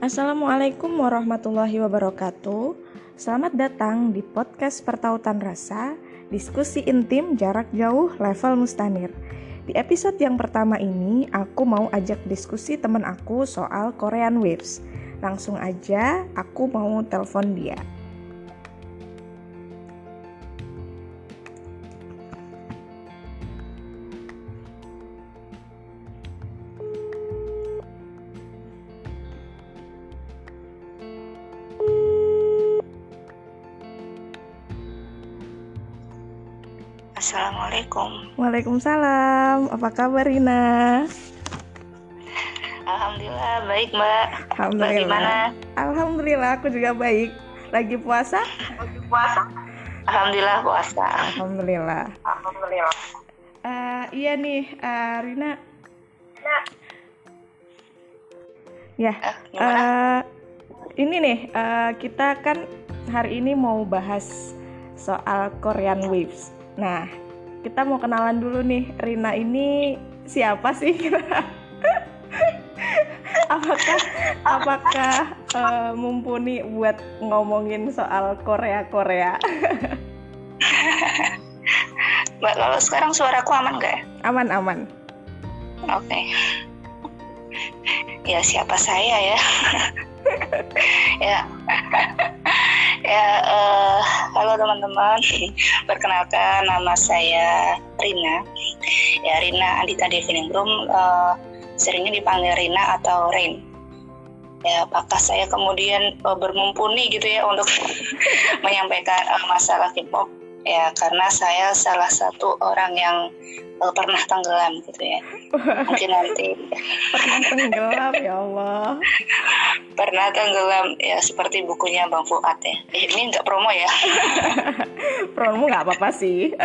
Assalamualaikum warahmatullahi wabarakatuh. Selamat datang di podcast Pertautan Rasa, diskusi intim jarak jauh level mustanir. Di episode yang pertama ini, aku mau ajak diskusi teman aku soal Korean Waves. Langsung aja, aku mau telepon dia. Waalaikumsalam. Apa kabar Rina? Alhamdulillah baik mbak. Alhamdulillah. Bagaimana? Alhamdulillah aku juga baik. Lagi puasa? Lagi puasa? Alhamdulillah puasa. Alhamdulillah. Alhamdulillah. Eh, iya nih, eh, Rina. Ya, Eh, gimana? eh, ini nih eh, kita kan hari ini mau bahas soal Korean Waves. Nah, kita mau kenalan dulu nih, Rina ini siapa sih? apakah apakah eh, mumpuni buat ngomongin soal Korea Korea? mbak kalau sekarang suaraku aman nggak ya? Aman aman. Oke. ya siapa saya ya? ya. Ya eh, halo teman-teman. Perkenalkan nama saya Rina. Ya Rina Andita Deviningrum eh, seringnya dipanggil Rina atau Rain. Ya, apakah saya kemudian eh, bermumpuni gitu ya untuk menyampaikan eh, masalah K-pop? Ya, karena saya salah satu orang yang eh, pernah tenggelam gitu ya. Mungkin nanti Pernah tenggelam ya Allah. pernah tenggelam ya seperti bukunya Bang Fuad ya. Eh, ini nggak promo ya. Promo nggak apa-apa sih.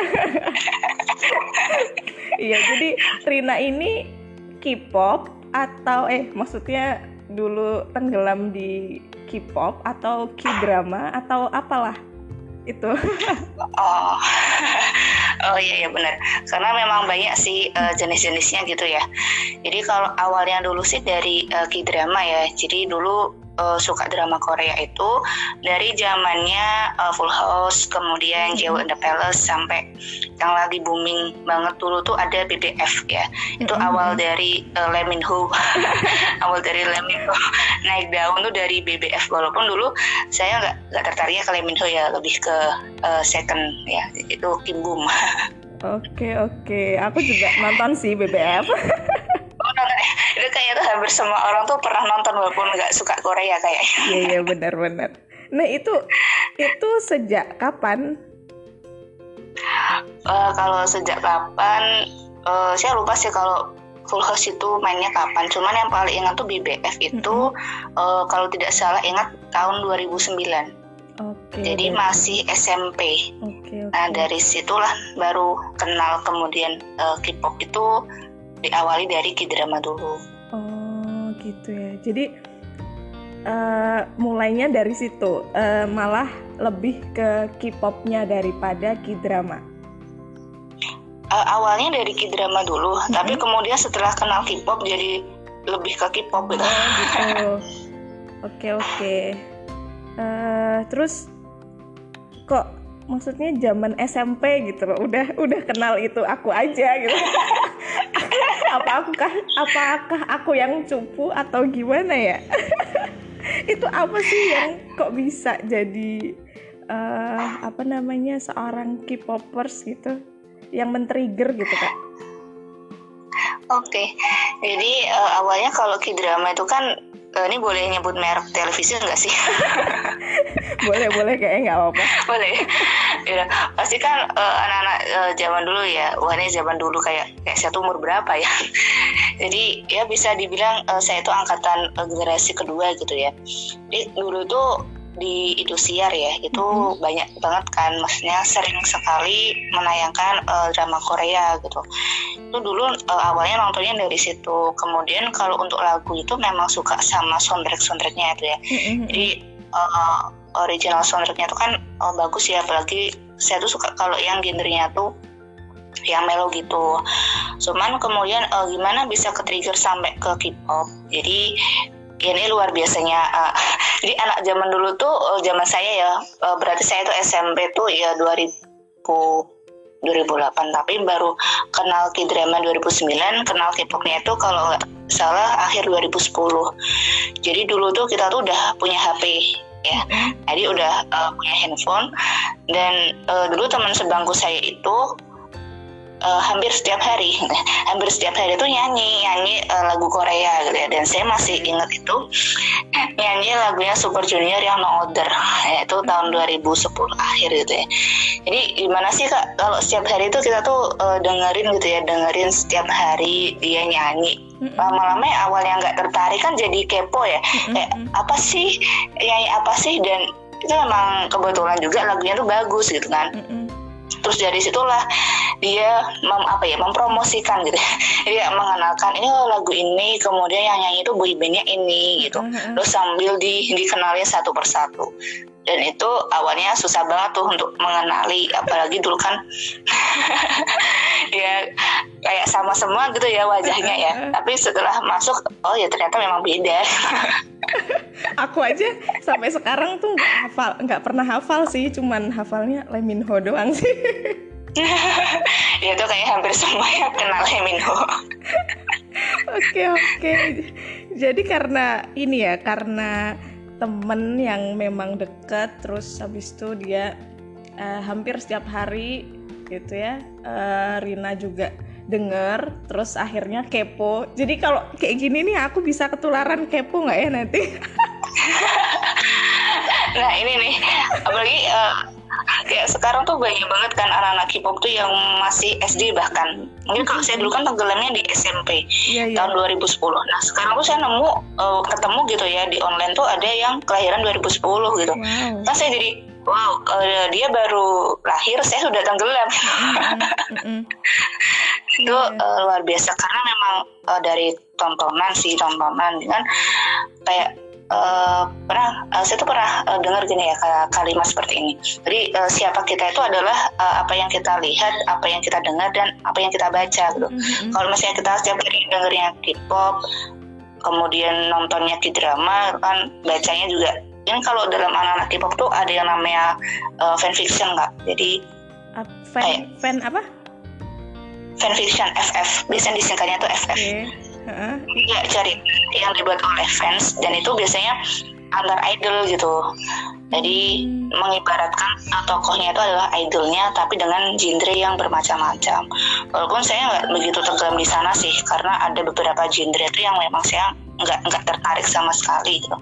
Iya, jadi Rina ini K-pop atau eh maksudnya dulu tenggelam di K-pop atau K-drama atau apalah itu. Oh, oh iya iya benar. Karena memang banyak sih eh, jenis-jenisnya gitu ya. Jadi kalau awalnya dulu sih dari eh, K-drama ya. Jadi dulu eh, suka drama Korea itu dari zamannya eh, Full House, kemudian Jewel in the Palace sampai yang lagi booming banget dulu tuh ada BBF ya. Itu Mhm. awal dari uh, Lee Min Ho. awal dari Lee Min Ho naik daun tuh dari BBF walaupun dulu saya nggak nggak tertariknya ke Lee Min Ho ya lebih ke uh, second ya itu Kim Bum. Oke, oke. Aku juga nonton sih BBF. Itu kayaknya tuh hampir semua orang tuh pernah nonton walaupun nggak suka Korea kayak. Iya, iya benar-benar. Nah, itu itu sejak kapan? Eh, kalau sejak kapan eh, saya lupa sih kalau Full House itu mainnya kapan. Cuman yang paling ingat tuh BBF itu eh, kalau tidak salah ingat tahun 2009. Oke. Jadi masih SMP. Oke, oke. Nah dari situlah baru kenal kemudian eh, K-pop itu diawali dari K-drama dulu. Oh gitu ya. Jadi eh, mulainya dari situ, Eh, malah lebih ke K-popnya daripada K-drama. Eh, awalnya dari K-drama dulu, Mhm. tapi kemudian setelah kenal K-pop jadi lebih ke K-pop gitu. Oh gitu. Oke oke. Terus kok maksudnya zaman SMP gitu loh, udah udah kenal itu aku aja gitu. apa aku kah, apakah aku yang cupu atau gimana ya? itu apa sih yang kok bisa jadi eh, apa namanya seorang K-popers gitu yang men-trigger gitu kak? Oke, jadi eh, awalnya kalau K-drama itu kan eh, ini boleh nyebut merek televisi nggak sih? boleh boleh kayaknya nggak apa-apa. boleh. Ya, pasti kan eh, anak-anak eh, zaman dulu ya, wah ini zaman dulu kayak kayak saya tuh umur berapa ya? Jadi ya bisa dibilang eh, saya itu angkatan eh, generasi kedua gitu ya. Jadi dulu tuh di Indosiar ya. Itu Mhm. banyak banget kan. Maksudnya sering sekali menayangkan eh, drama Korea gitu. Itu dulu eh, awalnya nontonnya dari situ. Kemudian kalau untuk lagu itu memang suka sama soundtrack soundtracknya itu ya. Jadi eh, original soundtracknya itu kan eh, bagus ya. Apalagi saya tuh suka kalau yang genrenya tuh yang melo gitu. Cuman kemudian eh, gimana bisa ke trigger sampai ke K-pop. Jadi ini luar biasanya uh, jadi anak zaman dulu tuh uh, zaman saya ya uh, berarti saya tuh SMP tuh ya 2000 2008 tapi baru kenal K-drama 2009 kenal K-popnya itu kalau nggak salah akhir 2010 jadi dulu tuh kita tuh udah punya HP ya. Jadi udah uh, punya handphone. Dan uh, dulu teman sebangku saya itu uh, hampir setiap hari. Hampir setiap hari itu nyanyi nyanyi uh, lagu Korea gitu ya. Dan saya masih ingat itu nyanyi lagunya Super Junior yang No Other yaitu tahun 2010 akhir gitu ya. Jadi gimana sih kak kalau setiap hari itu kita tuh uh, dengerin gitu ya dengerin setiap hari dia nyanyi. Lama-lama ya awalnya nggak tertarik kan jadi kepo ya. Kayak apa sih? Nyanyi apa sih? Dan itu memang kebetulan juga lagunya tuh bagus gitu kan terus dari situlah dia mem, apa ya mempromosikan gitu. Dia mengenalkan ini lagu ini kemudian yang nyanyi itu boybandnya ini gitu. Terus sambil di dikenalin satu persatu dan itu awalnya susah banget tuh untuk mengenali apalagi dulu kan ya kayak sama semua gitu ya wajahnya ya. Tapi setelah masuk oh ya ternyata memang beda. Aku aja sampai sekarang tuh nggak hafal nggak pernah hafal sih cuman hafalnya Leminho doang sih. Ya itu kayak hampir semua yang kenal Leminho oke oke. Jadi karena ini ya karena temen yang memang deket terus habis itu dia uh, hampir setiap hari gitu ya uh, Rina juga denger terus akhirnya kepo. Jadi kalau kayak gini nih aku bisa ketularan kepo nggak ya nanti nah ini nih. Apalagi uh, kayak sekarang tuh banyak banget kan anak-anak K-pop tuh yang masih SD bahkan. Mungkin kalau saya dulu kan tenggelamnya di SMP yeah, yeah. tahun 2010 nah sekarang tuh saya nemu uh, ketemu gitu ya di online tuh ada yang kelahiran 2010 gitu. Wow. kan saya jadi wow uh, dia baru lahir saya sudah tenggelam. Mm -hmm. itu uh, luar biasa. Karena memang uh, dari tontonan sih tontonan kan. Kayak Uh, pernah uh, saya tuh pernah uh, dengar gini ya kalimat seperti ini. Jadi uh, siapa kita itu adalah uh, apa yang kita lihat, apa yang kita dengar dan apa yang kita baca gitu. Mm-hmm. Kalau misalnya kita setiap hari dengernya K-pop, kemudian nontonnya K-drama kan bacanya juga ini kalau dalam anak-anak K-pop tuh ada yang namanya uh, fanfiction nggak? Jadi uh, fan, kayak, fan apa? Fanfiction FF. Biasanya disingkatnya tuh FF. Okay ya cari yang dibuat oleh fans dan itu biasanya antar idol gitu. Jadi hmm. mengibaratkan tokohnya itu adalah idolnya tapi dengan genre yang bermacam-macam. Walaupun saya nggak begitu tenggelam di sana sih karena ada beberapa genre itu yang memang saya nggak nggak tertarik sama sekali gitu.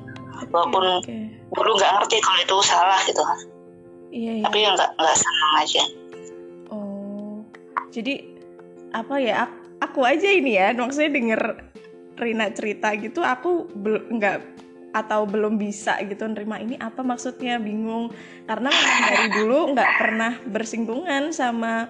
Walaupun okay, okay. dulu nggak ngerti kalau itu salah gitu. Iya, iya. tapi nggak nggak senang aja. Oh. Jadi apa ya aku aja ini ya maksudnya denger Rina cerita gitu aku nggak atau belum bisa gitu nerima ini apa maksudnya? Bingung. Karena dari dulu nggak pernah bersinggungan sama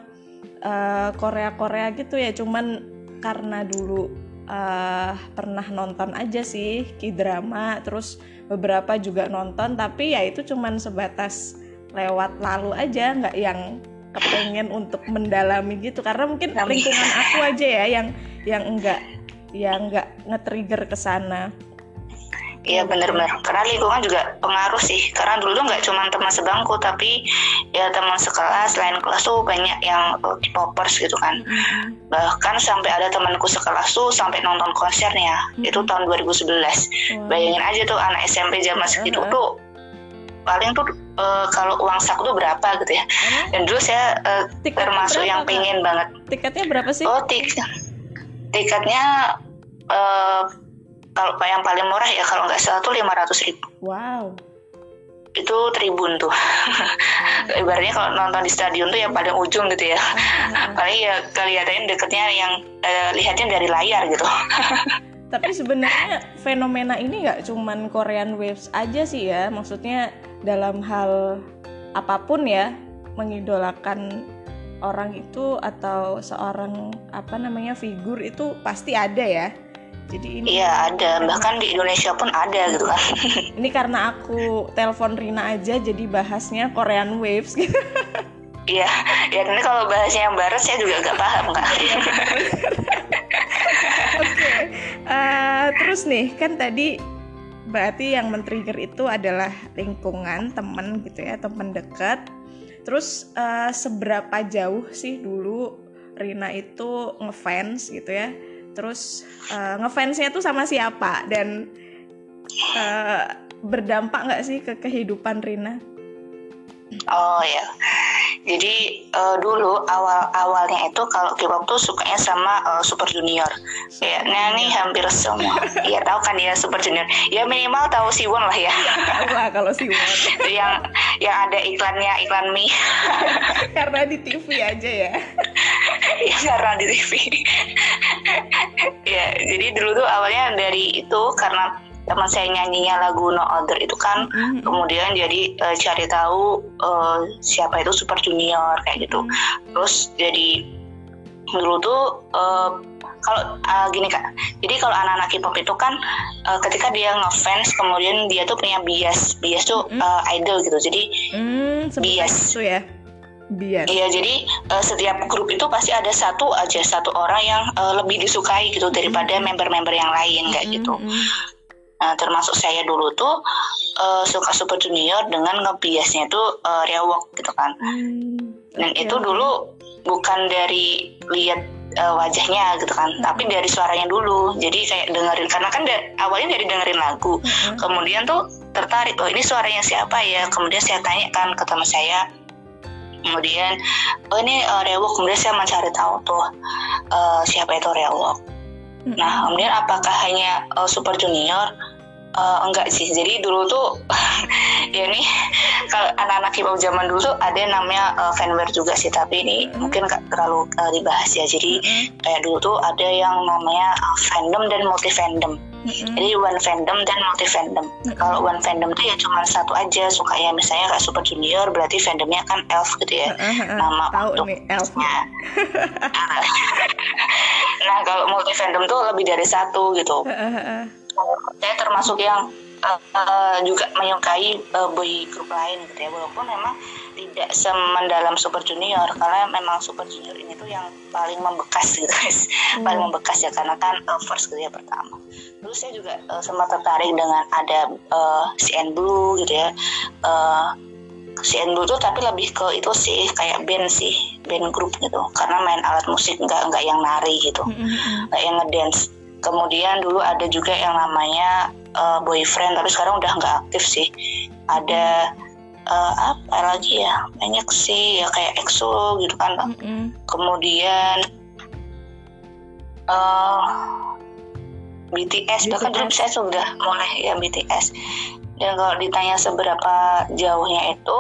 uh, Korea Korea gitu ya cuman karena dulu uh, pernah nonton aja sih k drama terus beberapa juga nonton tapi ya itu cuman sebatas lewat lalu aja nggak yang kepengen untuk mendalami gitu karena mungkin lingkungan aku aja ya yang yang enggak yang enggak nge-trigger ke sana. Iya benar-benar karena lingkungan juga pengaruh sih karena dulu tuh nggak cuma teman sebangku tapi ya teman sekelas lain kelas tuh banyak yang K-popers gitu kan mm-hmm. bahkan sampai ada temanku sekelas tuh sampai nonton konsernya mm-hmm. itu tahun 2011 wow. bayangin aja tuh anak SMP zaman segitu uh-huh. tuh paling tuh uh, kalau uang saku tuh berapa gitu ya. Dan dulu saya uh, termasuk yang pengen kan? banget. Tiketnya berapa sih? Oh tik tiketnya uh, kalau yang paling murah ya kalau nggak salah tuh lima ratus ribu. Wow. Itu tribun tuh. Hmm. Ibaratnya kalau nonton di stadion tuh yang paling ujung gitu ya. Hmm. Paling ya kelihatannya deketnya yang uh, lihatnya dari layar gitu. Tapi sebenarnya fenomena ini nggak cuman Korean Waves aja sih ya. Maksudnya dalam hal apa pun ya mengidolakan orang itu atau seorang apa namanya figur itu pasti ada ya. Jadi ini iya ada. Bahkan di Indonesia pun ada gitu kan. Ini karena aku telepon Rina aja jadi bahasnya Korean Waves gitu. Iya ya ini kalau bahasnya yang barat saya juga nggak paham kak. Iya, Oke, okay. uh, eh, terus nih kan tadi berarti yang men-trigger itu adalah lingkungan teman gitu ya teman dekat terus uh, seberapa jauh sih dulu Rina itu ngefans gitu ya? Terus uh, ngefansnya tuh sama siapa? Dan uh, berdampak nggak sih ke kehidupan Rina? Oh ya, jadi uh, dulu awal awalnya itu kalau K-pop tuh sukanya sama uh, Super Junior. Kayaknya nih hampir semua. Iya tahu kan ya Super Junior. Ya minimal tahu Siwon lah ya. Iya lah kalau Siwon. yang yang ada iklannya iklan mie. karena di TV aja ya. Iya karena di TV. ya jadi dulu tuh awalnya dari itu karena teman saya nyanyinya lagu No Other itu kan mm-hmm. kemudian jadi uh, cari tahu uh, siapa itu Super Junior kayak gitu. Mm-hmm. terus jadi dulu tuh uh, kalau uh, gini kak. Jadi kalau anak-anak K-pop itu kan uh, ketika dia ngefans kemudian dia tuh punya bias. Bias tuh mm-hmm. uh, idol gitu. Jadi mm, bias. itu ya. Bias. Iya jadi uh, setiap grup itu pasti ada satu aja satu orang yang uh, lebih disukai gitu daripada member-member yang lain kayak mm-hmm. gitu Nah, termasuk saya dulu tuh uh, suka Super Junior dengan ngebiasnya tuh uh, Rewok gitu kan. Hmm, Dan okay. itu dulu bukan dari lihat uh, wajahnya gitu kan, hmm. tapi dari suaranya dulu. Jadi kayak dengerin karena kan da awalnya dari dengerin lagu. Hmm. Kemudian tuh tertarik, oh ini suaranya siapa ya? Kemudian saya tanya kan ke teman saya, kemudian oh ini uh, Rewok kemudian saya mencari tahu tuh uh, siapa itu Rewok nah kemudian apakah hanya uh, Super Junior Uh, enggak sih, jadi dulu tuh ya nih kalau anak-anak K-pop zaman dulu tuh ada namanya uh, fanware juga sih, tapi ini mm-hmm. mungkin gak terlalu uh, dibahas ya. Jadi mm-hmm. kayak dulu tuh ada yang namanya uh, fandom dan multi fandom. Mm-hmm. Jadi one fandom dan multi fandom. Mm-hmm. Kalau one fandom tuh ya cuma satu aja suka ya misalnya kayak Super Junior berarti fandomnya kan Elf gitu ya. Mm-hmm. Nama Tahu untuk nih Elfnya. nah kalau multi fandom tuh lebih dari satu gitu. Mm-hmm saya termasuk yang uh, uh, juga menyukai uh, boy group lain gitu ya. Walaupun memang tidak semendalam Super Junior karena memang Super Junior ini tuh yang paling membekas gitu guys. Hmm. paling membekas ya karena kan uh, first gitu ya pertama. Terus saya juga uh, sempat tertarik dengan ada uh, CN Blue gitu ya. Uh, CN Blue tuh tapi lebih ke itu sih kayak band sih band grup gitu. Karena main alat musik nggak nggak yang nari gitu. Hmm, hmm, nggak yang ngedance. Kemudian dulu ada juga yang namanya uh, boyfriend tapi sekarang udah nggak aktif sih. Ada uh, apa lagi ya? Banyak sih ya kayak EXO gitu kan. Mm -hmm. kemudian uh, BTS, BTS bahkan dulu saya sudah mulai ya BTS dan kalau ditanya seberapa jauhnya itu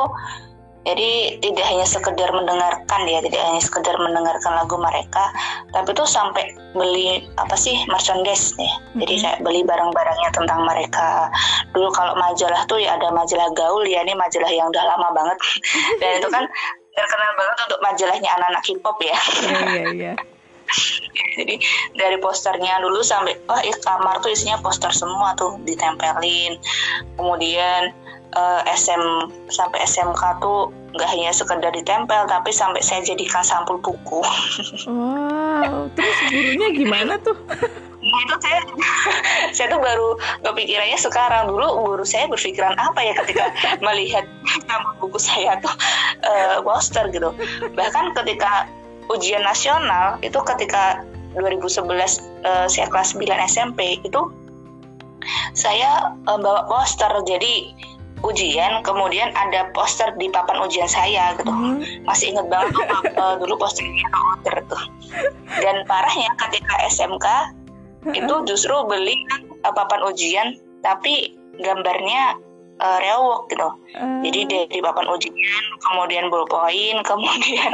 jadi tidak hanya sekedar mendengarkan ya, tidak hanya sekedar mendengarkan lagu mereka, tapi tuh sampai beli apa sih merchandise nih. Mm-hmm. Jadi kayak beli barang-barangnya tentang mereka. Dulu kalau majalah tuh ya ada majalah gaul ya, ini majalah yang udah lama banget. Dan itu kan terkenal banget untuk majalahnya anak-anak K-pop ya. Iya, iya, iya. Jadi dari posternya dulu sampai oh ya kamar tuh isinya poster semua tuh ditempelin. Kemudian uh, eh, SM sampai SMK tuh nggak hanya sekedar ditempel tapi sampai saya jadikan sampul buku. Wow, terus gurunya gimana tuh? Nah, itu saya saya tuh baru kepikirannya sekarang dulu guru saya berpikiran apa ya ketika melihat sampul buku saya tuh uh, poster gitu. Bahkan ketika ujian nasional itu ketika 2011 uh, saya kelas 9 SMP itu saya uh, bawa poster jadi ujian kemudian ada poster di papan ujian saya gitu. Hmm. masih inget banget tuh uh, dulu posternya order tuh. Dan parahnya ketika SMK itu justru beli uh, papan ujian tapi gambarnya uh, rewok gitu. Hmm. jadi dari papan ujian kemudian ballpoint kemudian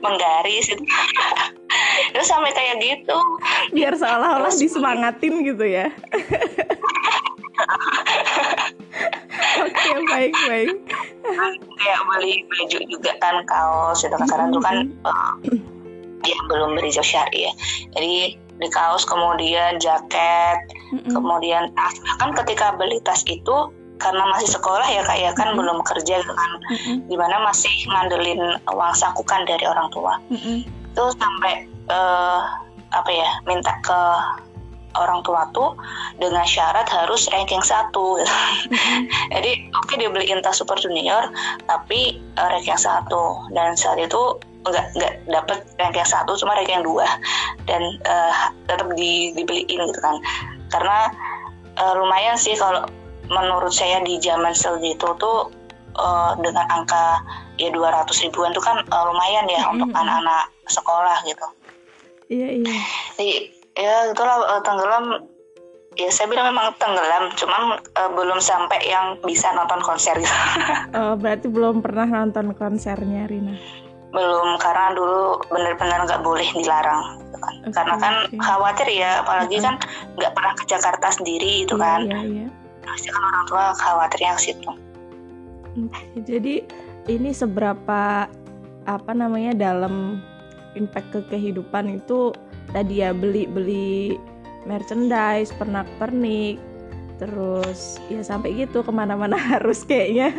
menggaris itu terus sampai kayak gitu. Biar seolah-olah disemangatin gitu ya Oke baik baik. Kayak beli baju juga kan kaos itu kan karena itu kan uh, ya belum berijab syari ya. Jadi di kaos kemudian jaket mm-hmm. kemudian tas kan ketika beli tas itu karena masih sekolah ya kak ya kan mm-hmm. belum kerja kan mm-hmm. di mana masih ngandelin uang sakukan dari orang tua mm-hmm. itu sampai uh, apa ya minta ke orang tua tuh dengan syarat harus ranking satu gitu. jadi oke okay, dia beliin tas super junior tapi uh, ranking satu dan saat itu nggak nggak dapet ranking satu cuma ranking dua dan uh, tetap di, dibeliin gitu kan karena uh, lumayan sih kalau menurut saya di zaman segitu tuh uh, dengan angka ya 200 ribuan itu kan uh, lumayan ya mm-hmm. untuk anak-anak sekolah gitu. Iya iya. Jadi ya itulah uh, tenggelam ya saya bilang memang tenggelam cuman uh, belum sampai yang bisa nonton konser gitu. oh, berarti belum pernah nonton konsernya Rina. Belum karena dulu benar-benar nggak boleh dilarang gitu kan. Okay, karena kan okay. khawatir ya apalagi -huh. kan nggak pernah ke Jakarta sendiri itu yeah, kan. Iya iya. Pasti kan orang tua khawatir yang situ. Okay, jadi ini seberapa apa namanya dalam impact ke kehidupan itu tadi ya beli beli merchandise pernak pernik terus ya sampai gitu ke mana-mana harus kayaknya.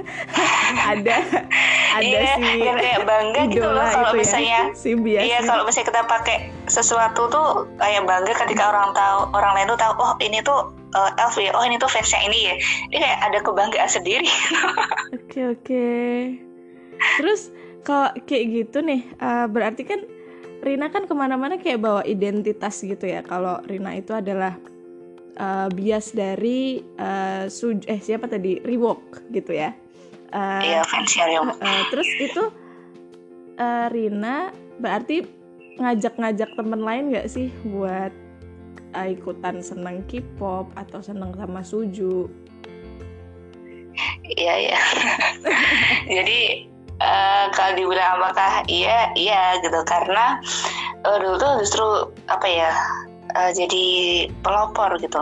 Ada ada iya, si kayak bangga gitu loh kalau ya, misalnya ya, si iya kalau misalnya kita pakai sesuatu tuh kayak bangga ketika orang tahu orang lain tuh tahu oh ini tuh uh, Elf ya oh ini tuh fansnya ini ya. Ini kayak ada kebanggaan sendiri. Oke oke. Okay. terus kalau kayak gitu nih uh, berarti kan Rina kan ke mana-mana kayak bawa identitas gitu ya kalau Rina itu adalah uh, bias dari uh, Suj eh siapa tadi Reebok gitu ya uh, iya fansnya Reebok uh, terus itu uh, Rina berarti ngajak-ngajak temen lain gak sih buat uh, ikutan seneng K-pop atau seneng sama Suju? Iya iya. Jadi uh, kalau dibilang apakah iya iya gitu karena uh, dulu tuh justru apa ya uh, jadi pelopor gitu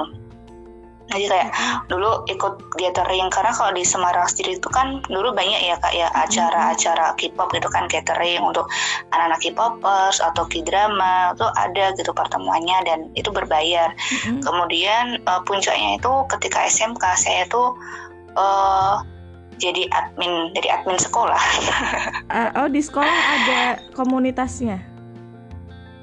jadi kayak dulu ikut gathering karena kalau di Semarang sendiri itu kan dulu banyak ya kak ya acara-acara K-pop gitu kan gathering untuk anak-anak K-popers atau K-drama itu ada gitu pertemuannya dan itu berbayar. Mm-hmm. Kemudian uh, puncaknya itu ketika SMK saya tuh uh, jadi admin jadi admin sekolah. uh, oh di sekolah ada komunitasnya?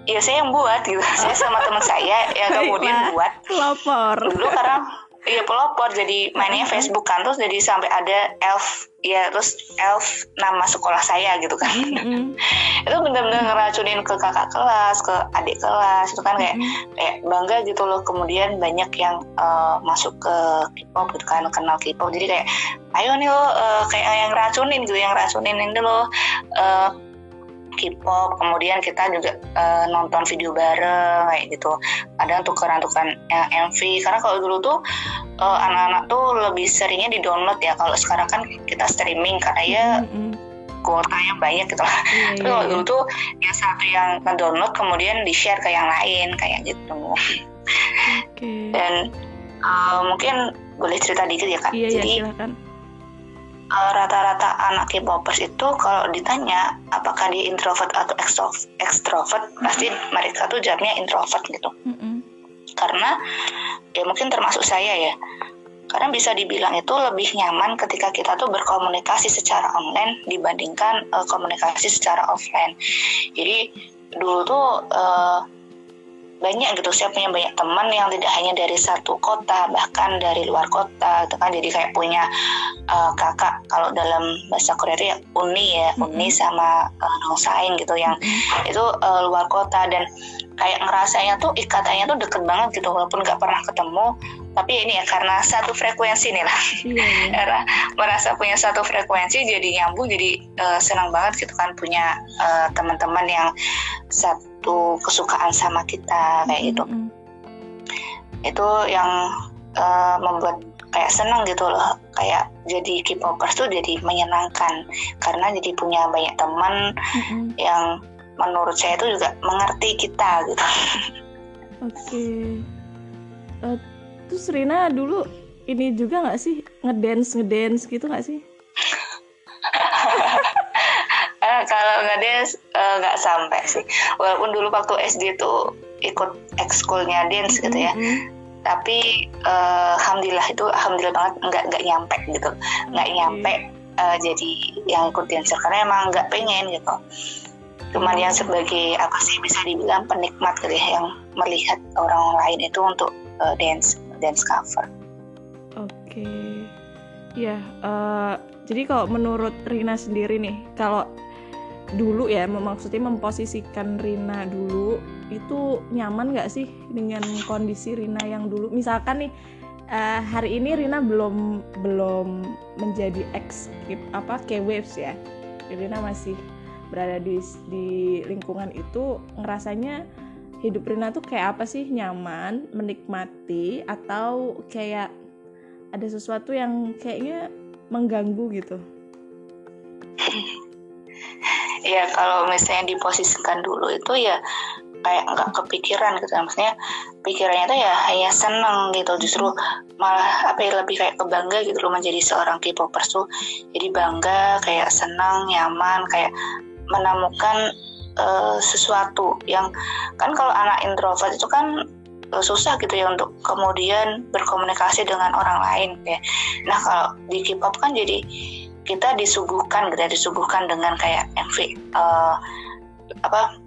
Iya saya yang buat gitu. Saya sama teman saya yang kemudian buat. Pelopor. Dulu karena iya pelopor jadi mainnya Facebook kan terus jadi sampai ada elf ya terus elf nama sekolah saya gitu kan. Mm-hmm. itu benar-benar ngeracunin ke kakak kelas, ke adik kelas itu kan kayak mm-hmm. kayak bangga gitu loh. Kemudian banyak yang uh, masuk ke K-pop gitu kan kenal K-pop. Jadi kayak ayo nih lo uh, kayak yang racunin gitu, yang racunin ini lo uh, K-pop kemudian kita juga uh, nonton video bareng kayak gitu. Ada tukeran-tukeran yang MV karena kalau dulu tuh uh, anak-anak tuh lebih seringnya di download ya. Kalau sekarang kan kita streaming karena ya mm-hmm. kuotanya banyak gitu. Lah yeah, tapi kalau yeah, dulu tuh ya satu yang ngedownload kemudian di share ke yang lain kayak gitu. Okay. dan uh, mungkin boleh cerita dikit ya kak? Iya, jadi iya, silakan rata rata-rata anak K-popers itu kalau ditanya apakah dia introvert atau extrovert, extrovert mm -hmm. pasti mereka tuh jawabnya introvert gitu. Mm -hmm. Karena ya mungkin termasuk saya ya. Karena bisa dibilang itu lebih nyaman ketika kita tuh berkomunikasi secara online dibandingkan uh, komunikasi secara offline. Jadi dulu tuh uh, banyak gitu. Saya punya banyak teman yang tidak hanya dari satu kota bahkan dari luar kota itu kan. Jadi kayak punya uh, kakak kalau dalam bahasa Korea itu ya uni ya. Mm-hmm. uni sama uh, dongsaing gitu yang mm-hmm. itu uh, luar kota. Dan kayak ngerasanya tuh ikatannya tuh deket banget gitu. Walaupun nggak pernah ketemu tapi ini ya karena satu frekuensi nih lah mm-hmm. karena merasa punya satu frekuensi jadi nyambung jadi uh, senang banget gitu kan punya uh, teman-teman yang satu kesukaan sama kita kayak gitu mm -hmm. itu yang uh, membuat kayak senang gitu loh kayak jadi K-popers tuh jadi menyenangkan karena jadi punya banyak teman mm -hmm. yang menurut saya itu juga mengerti kita gitu oke okay. uh, terus Rina dulu ini juga nggak sih? Ngedance ngedance gitu nggak sih? Uh, kalau ngedance eh, nggak uh, sampai sih. Walaupun dulu waktu SD tuh ikut ekskulnya dance gitu ya. Mm-hmm. tapi uh, alhamdulillah itu alhamdulillah banget nggak nggak nyampe gitu. Nggak okay. nyampe uh, jadi yang ikut dancer karena emang nggak pengen gitu. Cuman yang sebagai apa sih bisa dibilang penikmat gitu ya yang melihat orang lain itu untuk uh, dance dance cover. Oke, okay. ya. Uh, jadi kalau menurut Rina sendiri nih, kalau dulu ya, maksudnya memposisikan Rina dulu itu nyaman nggak sih dengan kondisi Rina yang dulu? Misalkan nih uh, hari ini Rina belum belum menjadi ex apa K-Waves ya. Rina masih berada di di lingkungan itu ngerasanya hidup Rina tuh kayak apa sih? Nyaman menikmati atau kayak ada sesuatu yang kayaknya mengganggu gitu? Ya kalau misalnya diposisikan dulu itu ya kayak nggak kepikiran gitu. Maksudnya pikirannya tuh ya hanya seneng gitu. Justru malah apa ya lebih kayak kebangga gitu loh menjadi seorang K-popers tuh. Jadi bangga kayak senang nyaman kayak menemukan uh, sesuatu yang kan kalau anak introvert itu kan uh, susah gitu ya untuk kemudian berkomunikasi dengan orang lain ya. Nah kalau di K-pop kan jadi kita disuguhkan gitu ya, disuguhkan dengan kayak MV uh, apa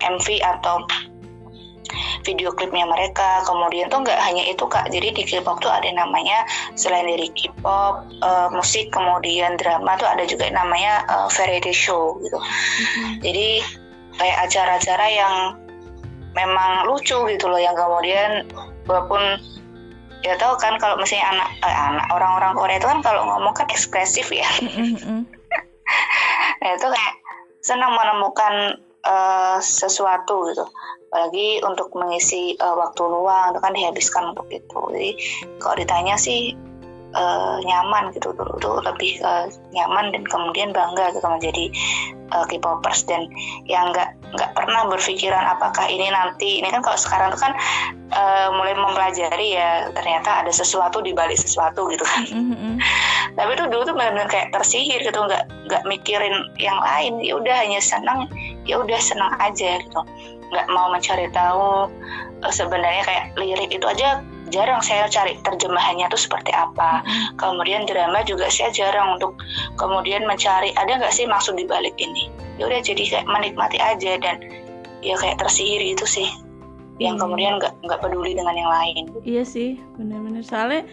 MV atau video klipnya mereka kemudian tuh nggak hanya itu kak jadi di K-pop tuh ada namanya selain dari K-pop uh, musik kemudian drama tuh ada juga namanya uh, variety show gitu mm-hmm. jadi kayak acara-acara yang memang lucu gitu loh yang kemudian walaupun ya tahu kan kalau misalnya anak eh, anak orang-orang Korea itu kan kalau ngomong kan ekspresif ya mm-hmm. nah itu kayak senang menemukan uh, sesuatu gitu. Apalagi untuk mengisi uh, waktu luang itu kan dihabiskan untuk itu. Jadi kalau ditanya sih uh, nyaman gitu dulu tuh lebih uh, nyaman dan kemudian bangga gitu menjadi uh, K-popers. Dan yang nggak nggak pernah berpikiran apakah ini nanti ini kan kalau sekarang tuh kan uh, mulai mempelajari ya ternyata ada sesuatu di balik sesuatu gitu kan. Mm-hmm. tapi itu dulu tuh benar-benar kayak tersihir gitu nggak nggak mikirin yang lain. Ya udah hanya senang ya udah senang aja gitu. Nggak mau mencari tahu uh, sebenarnya kayak lirik itu aja jarang saya cari terjemahannya tuh seperti apa. Hmm. Kemudian drama juga saya jarang untuk kemudian mencari ada nggak sih maksud di balik ini. Ya udah jadi kayak menikmati aja dan ya kayak tersihir itu sih. Yang hmm. kemudian nggak nggak peduli dengan yang lain. Iya sih, benar-benar soalnya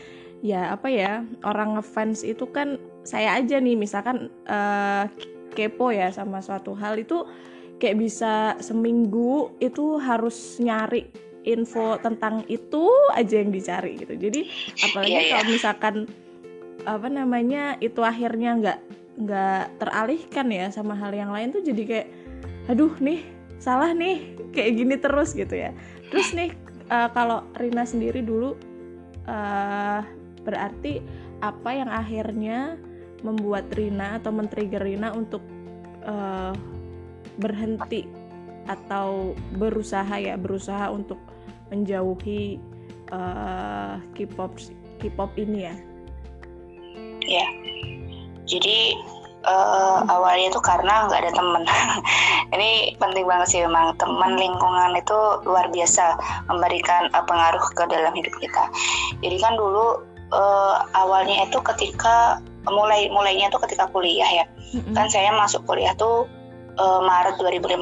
ya apa ya orang ngefans itu kan saya aja nih misalkan uh, kepo ya sama suatu hal itu kayak bisa seminggu itu harus nyari info tentang itu aja yang dicari gitu jadi apalagi yeah, yeah. kalau misalkan apa namanya itu akhirnya nggak nggak teralihkan ya sama hal yang lain tuh jadi kayak aduh nih salah nih kayak gini terus gitu ya terus nih uh, kalau Rina sendiri dulu uh, berarti apa yang akhirnya membuat Rina atau men-trigger Rina untuk uh, berhenti atau berusaha ya berusaha untuk menjauhi uh, K-pop K-pop ini ya. Ya. Jadi uh, awalnya itu karena nggak ada teman. ini penting banget sih memang teman lingkungan itu luar biasa memberikan uh, pengaruh ke dalam hidup kita. Jadi kan dulu uh, awalnya itu ketika mulai mulainya itu ketika kuliah ya. Mm -hmm. Kan saya masuk kuliah tuh uh, Maret 2015.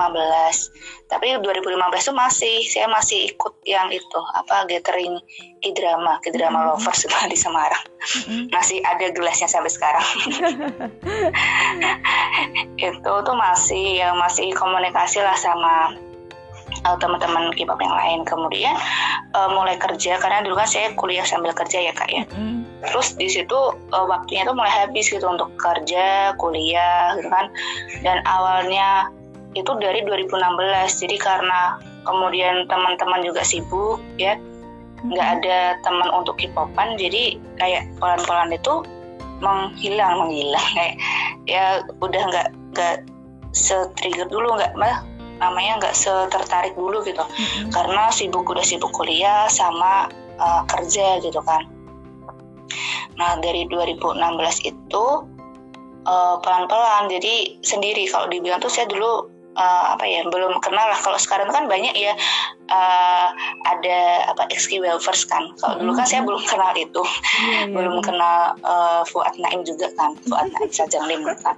Tapi 2015 tuh masih saya masih ikut yang itu apa gathering K-drama, K-drama mm -hmm. lovers itu di Semarang. Mm -hmm. Masih ada gelasnya sampai sekarang. itu tuh masih ya masih komunikasi lah sama uh, teman-teman K-pop yang lain. Kemudian uh, mulai kerja karena dulu kan saya kuliah sambil kerja ya kak ya. Mm -hmm. Terus di situ uh, waktunya tuh mulai habis gitu untuk kerja, kuliah gitu kan. Dan awalnya itu dari 2016. Jadi karena kemudian teman-teman juga sibuk ya, nggak ada teman untuk K-popan. Jadi kayak pelan-pelan itu menghilang, menghilang kayak ya udah nggak nggak se-trigger dulu nggak mah namanya nggak setertarik dulu gitu. Mm-hmm. karena sibuk udah sibuk kuliah sama uh, kerja gitu kan. Nah dari 2016 itu uh, pelan-pelan. Jadi sendiri kalau dibilang tuh saya dulu uh, apa ya belum kenal lah kalau sekarang kan banyak ya uh, ada apa XQ Wafers kan kalau dulu kan saya mm-hmm. belum kenal itu yeah, yeah. belum kenal uh, Fuad Naim juga kan Fuad Naim Sajang Lim kan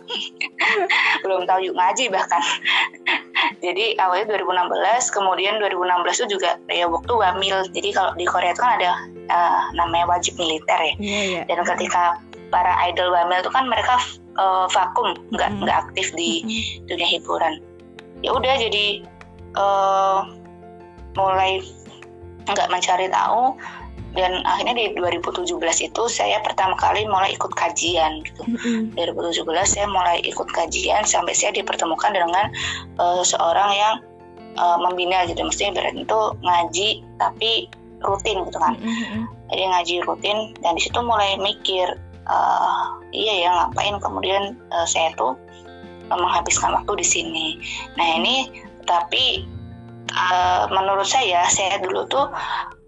belum tahu yuk ngaji bahkan jadi awalnya 2016 kemudian 2016 itu juga ya waktu wamil jadi kalau di Korea itu kan ada uh, namanya wajib militer ya Iya, iya. dan ketika para idol wamil itu kan mereka uh, vakum nggak Mm. nggak aktif di Mm-mm. dunia hiburan ya udah jadi uh, mulai nggak mencari tahu dan akhirnya di 2017 itu saya pertama kali mulai ikut kajian gitu. Mm-mm. 2017 saya mulai ikut kajian sampai saya dipertemukan dengan uh, seorang yang uh, membina gitu maksudnya berarti itu ngaji tapi rutin gitu kan Mm-mm. jadi ngaji rutin dan di situ mulai mikir eh, iya ya ngapain kemudian eh, saya tuh menghabiskan waktu di sini nah ini tapi eh, menurut saya saya dulu tuh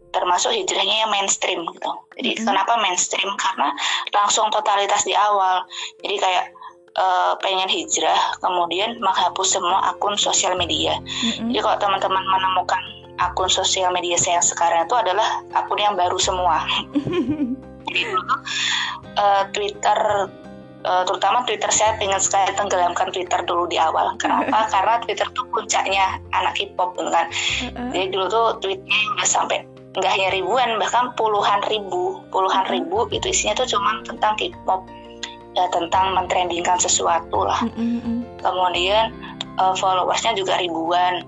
termasuk hijrahnya yang mainstream gitu jadi Mhm. kenapa mainstream karena langsung totalitas di awal jadi kayak eh, pengen hijrah kemudian menghapus semua akun sosial media Mm-mm. jadi kalau teman-teman menemukan akun sosial media saya yang sekarang itu adalah akun yang baru semua. Jadi dulu eh, Twitter eh, terutama Twitter saya pengen sekali tenggelamkan Twitter dulu di awal. Kenapa? Karena Twitter tuh puncaknya anak K-pop gitu kan. Heeh. Jadi dulu tuh tweetnya udah sampai nggak hanya ribuan bahkan puluhan ribu, puluhan ribu itu isinya tuh cuman tentang K-pop ya tentang mentrendingkan sesuatu lah. Mm-mm. kemudian uh, followersnya juga ribuan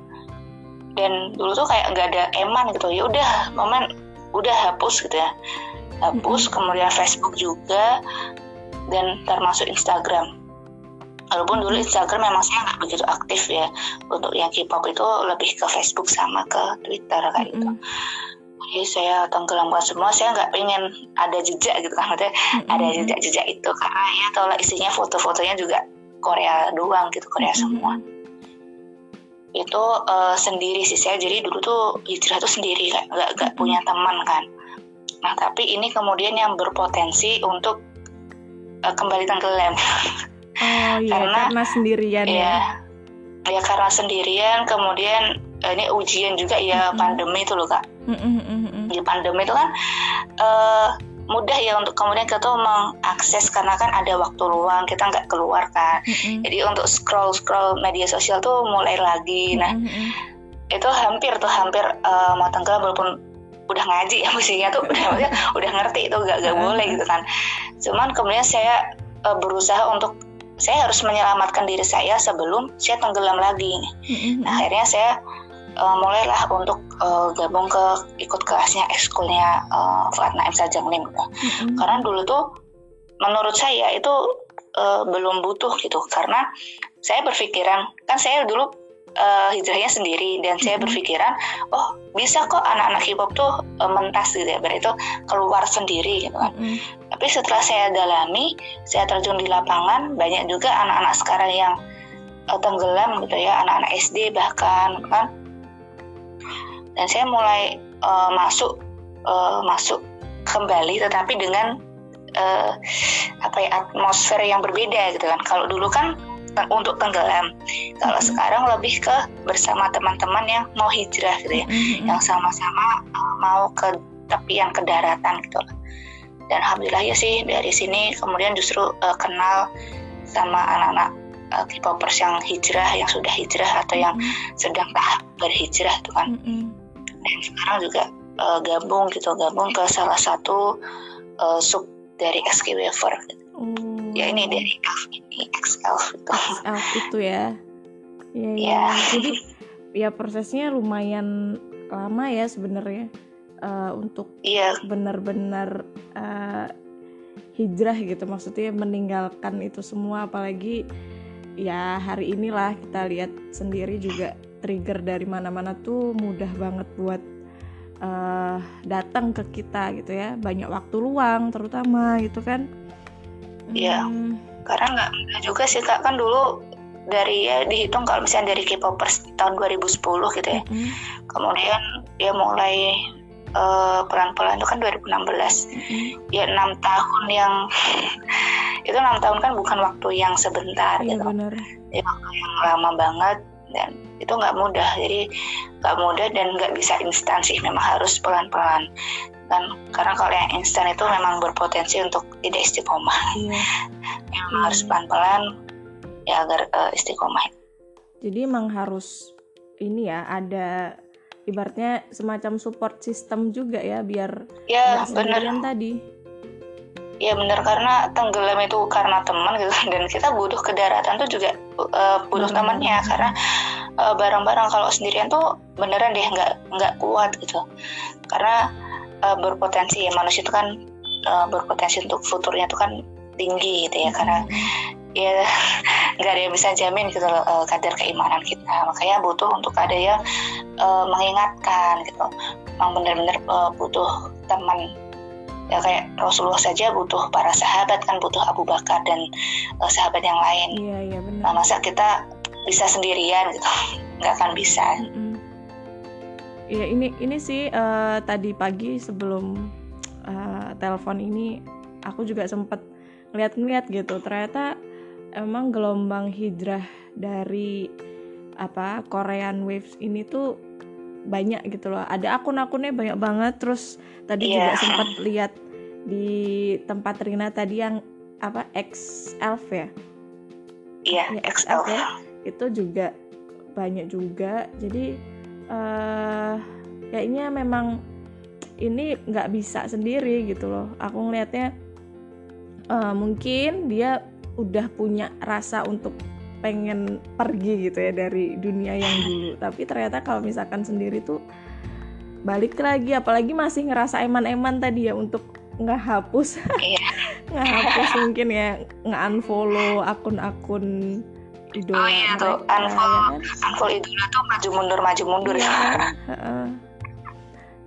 dan dulu tuh kayak nggak ada eman gitu ya udah momen udah hapus gitu ya hapus kemudian Facebook juga dan termasuk Instagram. Walaupun dulu Instagram memang saya nggak begitu aktif ya untuk yang K-pop itu lebih ke Facebook sama ke Twitter kayak gitu. Mm-mm. jadi saya tenggelamkan semua saya nggak pengen ada jejak gitu kan maksudnya ada Mm-mm. jejak-jejak itu. Karena ya kalau isinya foto-fotonya juga Korea doang gitu Korea semua. itu eh, sendiri sih saya. Jadi dulu tuh hijrah tuh sendiri nggak nggak punya teman kan. Nah tapi ini kemudian yang berpotensi untuk eh, kembali tenggelam Oh iya, Karena- karena sendirian ya. ya ya karena sendirian kemudian eh, ini ujian juga ya Mm-mm. pandemi itu loh kak Mm-mm, mm-mm. di pandemi itu kan eh, mudah ya untuk kemudian kita tuh mengakses karena kan ada waktu luang kita nggak keluar kan Mm-mm. jadi untuk scroll scroll media sosial tuh mulai lagi nah Mm-mm. itu hampir tuh hampir eh, mau tenggelam walaupun udah ngaji ya mestinya tuh udah maksudnya udah ngerti itu gak, gak boleh gitu kan. Cuman kemudian saya eh, berusaha untuk saya harus menyelamatkan diri saya sebelum saya tenggelam lagi. Nah akhirnya saya uh, mulailah untuk uh, gabung ke ikut kelasnya ekskulnya uh, Fuad Naim Sajanglim gitu. Karena dulu tuh menurut saya itu uh, belum butuh gitu. Karena saya berpikiran kan saya dulu uh, hijrahnya sendiri dan saya berpikiran oh bisa kok anak-anak hip-hop tuh uh, mentas gitu ya berarti itu keluar sendiri gitu kan. Mm-mm. Tapi setelah saya dalami, saya terjun di lapangan, banyak juga anak-anak sekarang yang eh, tenggelam gitu ya, anak-anak SD bahkan kan. Dan saya mulai eh, masuk eh, masuk kembali, tetapi dengan eh, apa ya atmosfer yang berbeda gitu kan. Kalau dulu kan untuk tenggelam, kalau sekarang lebih ke bersama teman-teman yang mau hijrah gitu ya yang sama-sama uh, mau ke tepian ke daratan gitu. Dan alhamdulillah ya sih dari sini kemudian justru uh, kenal sama anak-anak uh, K-popers yang hijrah, yang sudah hijrah atau yang sedang tahap berhijrah tuh kan. Mm-mm. Dan sekarang juga uh, gabung gitu, gabung ke salah satu uh, sub dari SK Waver. Gitu. Oh. Ya ini dari Elf ini. Elf itu ya. Iya, iya. Ya. Jadi ya prosesnya lumayan lama ya sebenarnya eh, untuk Iya, benar-benar eh, hijrah gitu maksudnya meninggalkan itu semua apalagi ya hari inilah kita lihat sendiri juga trigger dari mana-mana tuh mudah banget buat eh, datang ke kita gitu ya banyak waktu luang terutama gitu kan Iya. Hmm, karena nggak juga sih kak. Kan dulu dari ya dihitung kalau misalnya dari K-popers tahun 2010 gitu ya. Mm-mm, kemudian dia mulai eh, pelan-pelan itu kan 2016 mm-mm. ya enam tahun yang itu enam tahun kan bukan waktu yang sebentar iya gitu. benar. Ya, waktu yang lama banget dan itu nggak mudah. Jadi nggak mudah dan nggak bisa instan sih. Memang harus pelan-pelan. Kan karena kalau yang instan itu memang berpotensi untuk tidak istiqomah. Iya. Memang Hmm. harus pelan-pelan ya agar eh, istiqomah. Jadi emang harus ini ya ada ibaratnya semacam support system juga ya biar ya sendirian tadi ya bener. Karena tenggelam itu karena teman gitu. Dan kita butuh ke daratan tuh juga uh, butuh Hmm. temannya. Karena uh, barang-barang kalau sendirian tuh beneran deh nggak nggak kuat gitu. Karena uh, berpotensi ya. Manusia itu kan uh, berpotensi untuk futurnya tuh kan tinggi gitu ya. Karena ya nggak ada yang bisa jamin gitu loh uh, kadar keimanan kita. Makanya butuh untuk ada yang uh, mengingatkan gitu. Memang benar-benar uh, butuh teman ya kayak Rasulullah saja butuh para sahabat kan butuh Abu Bakar dan uh, sahabat yang lain. Iya iya benar. Nah masa kita bisa sendirian gitu? Nggak akan bisa. Iya ini ini sih eh, tadi pagi sebelum eh, telepon ini aku juga sempet ngeliat-ngeliat gitu. Ternyata emang gelombang hijrah dari apa Korean Waves ini tuh banyak gitu loh. Ada akun-akunnya banyak banget. Terus tadi juga Iya. sempat lihat di tempat Rina tadi yang apa X Elf ya? Iya Ya, XL XL ya. itu juga banyak juga. Jadi eh kayaknya memang ini nggak bisa sendiri gitu loh. Aku ngelihatnya eh, mungkin dia udah punya rasa untuk pengen pergi gitu ya dari dunia yang dulu tapi ternyata kalau misalkan sendiri tuh balik lagi apalagi masih ngerasa eman-eman tadi ya untuk nggak hapus Iya. nggak hapus mungkin ya nggak unfollow akun-akun idola Oh iya tuh, mereka, unfollow. ya kan? Unfollow idola tuh maju mundur maju mundur ya heeh.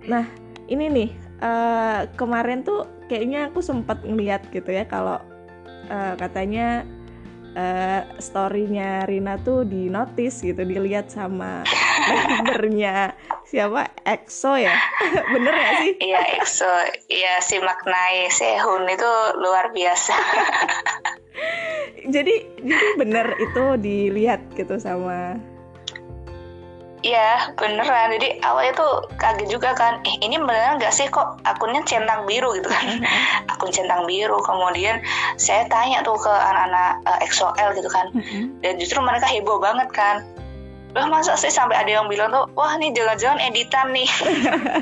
Nah, ini nih eh, kemarin tuh kayaknya aku sempat ngeliat gitu ya kalau eh, katanya eh, storynya Rina tuh di notice gitu dilihat sama membernya siapa? EXO ya? Bener gak sih? Iya EXO, iya si maknai Sehun itu luar biasa. jadi jadi bener itu dilihat gitu sama Iya beneran. Jadi awalnya tuh kaget juga kan. Eh ini beneran nggak sih kok akunnya centang biru gitu kan? Akun centang biru. Kemudian saya tanya tuh ke anak-anak eh, EXO-L gitu kan. Mm-mm. Dan justru mereka heboh banget kan. Lah masa sih sampai ada yang bilang tuh, wah ini jangan-jangan editan nih.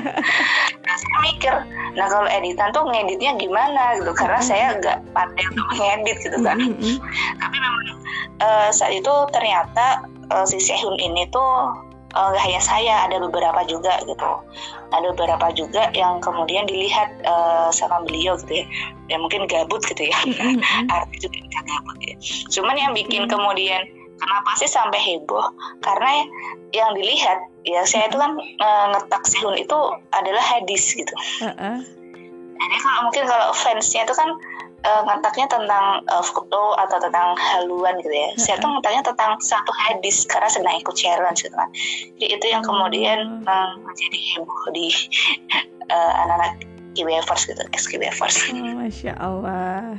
nah, saya mikir, nah kalau editan tuh ngeditnya gimana gitu? Karena saya nggak pandai untuk ngedit gitu kan. Tapi memang eh, saat itu ternyata eh, si Sehun ini tuh eh, nggak hanya saya ada beberapa juga gitu ada beberapa juga yang kemudian dilihat eh, sama beliau gitu ya ya mungkin gabut gitu ya Mm-mm. arti juga gabut ya cuman yang bikin Hmm. kemudian kenapa sih sampai heboh karena yang dilihat ya saya itu kan eh, ngetak Sehun itu adalah hadis gitu Heeh. jadi kalau mungkin kalau fansnya itu kan eh, ngetaknya tentang eh, foto atau tentang haluan gitu ya. Saya tuh ngetaknya tentang satu hadis karena sedang ikut challenge gitu kan. Jadi itu yang kemudian eh, menjadi heboh di eh, anak-anak Kiwevers gitu, Kiwevers. Oh, Masya Allah.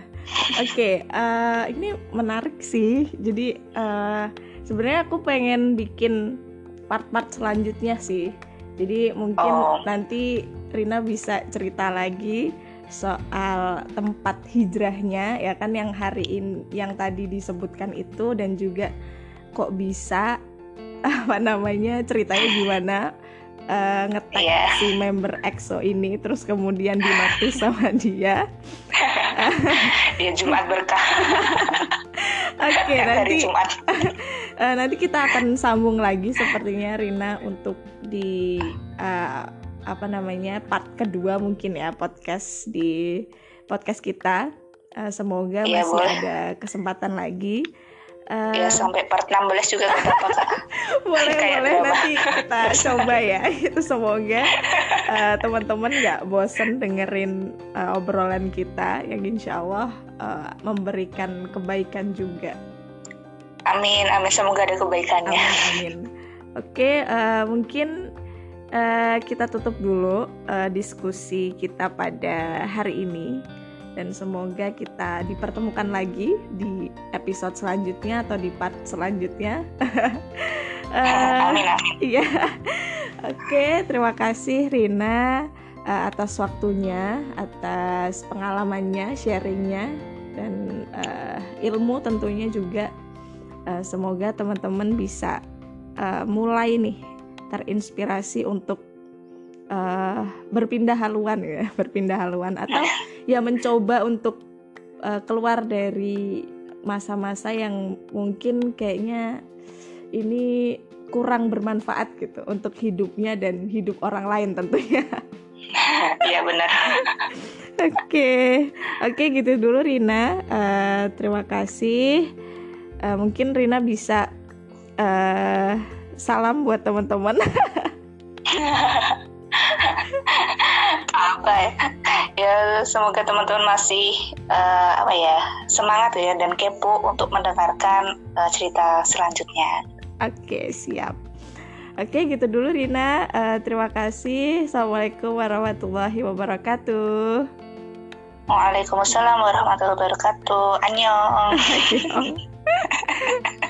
Oke, eh, ini menarik sih. Jadi eh, sebenarnya aku pengen bikin part-part selanjutnya sih. Jadi mungkin Oh. nanti Rina bisa cerita lagi soal tempat hijrahnya ya kan yang hari ini yang tadi disebutkan itu dan juga kok bisa apa namanya ceritanya gimana eh, ngetek Iya. si member EXO ini terus kemudian di notice sama dia. Dia Jumat berkah Oke, dari nanti Jumat. eh, nanti kita akan sambung lagi sepertinya Rina untuk di eh, apa namanya part kedua mungkin ya podcast di podcast kita. Eh, semoga Iya, masih boleh. ada kesempatan lagi. Eh, Ya sampai part 16 juga nggak apa-apa kak. boleh kayak boleh drama. nanti kita coba ya itu semoga eh, teman-teman nggak bosen dengerin eh, obrolan kita yang insya Allah eh, memberikan kebaikan juga Amin, amin. Semoga ada kebaikannya. amin amin oke eh, mungkin eh, kita tutup dulu eh, diskusi kita pada hari ini dan semoga kita dipertemukan lagi di episode selanjutnya atau di part selanjutnya amin. Iya. Oke, terima kasih Rina eh, atas waktunya, atas pengalamannya, sharingnya, dan eh, ilmu tentunya juga. Eh, semoga teman-teman bisa uh, mulai nih terinspirasi untuk uh, berpindah haluan ya, berpindah haluan atau ya mencoba untuk uh, keluar dari masa-masa yang mungkin kayaknya ini kurang bermanfaat gitu untuk hidupnya dan hidup orang lain tentunya. Iya benar. Oke, oke gitu dulu Rina. Uh, terima kasih. Uh, mungkin Rina bisa uh, salam buat teman-teman. apa ya? Ya semoga teman-teman masih uh, apa ya semangat ya dan kepo untuk mendengarkan uh, cerita selanjutnya. Oke siap. Oke gitu dulu Rina. Uh, terima kasih. Assalamualaikum warahmatullahi wabarakatuh. Waalaikumsalam warahmatullahi wabarakatuh. Annyeong.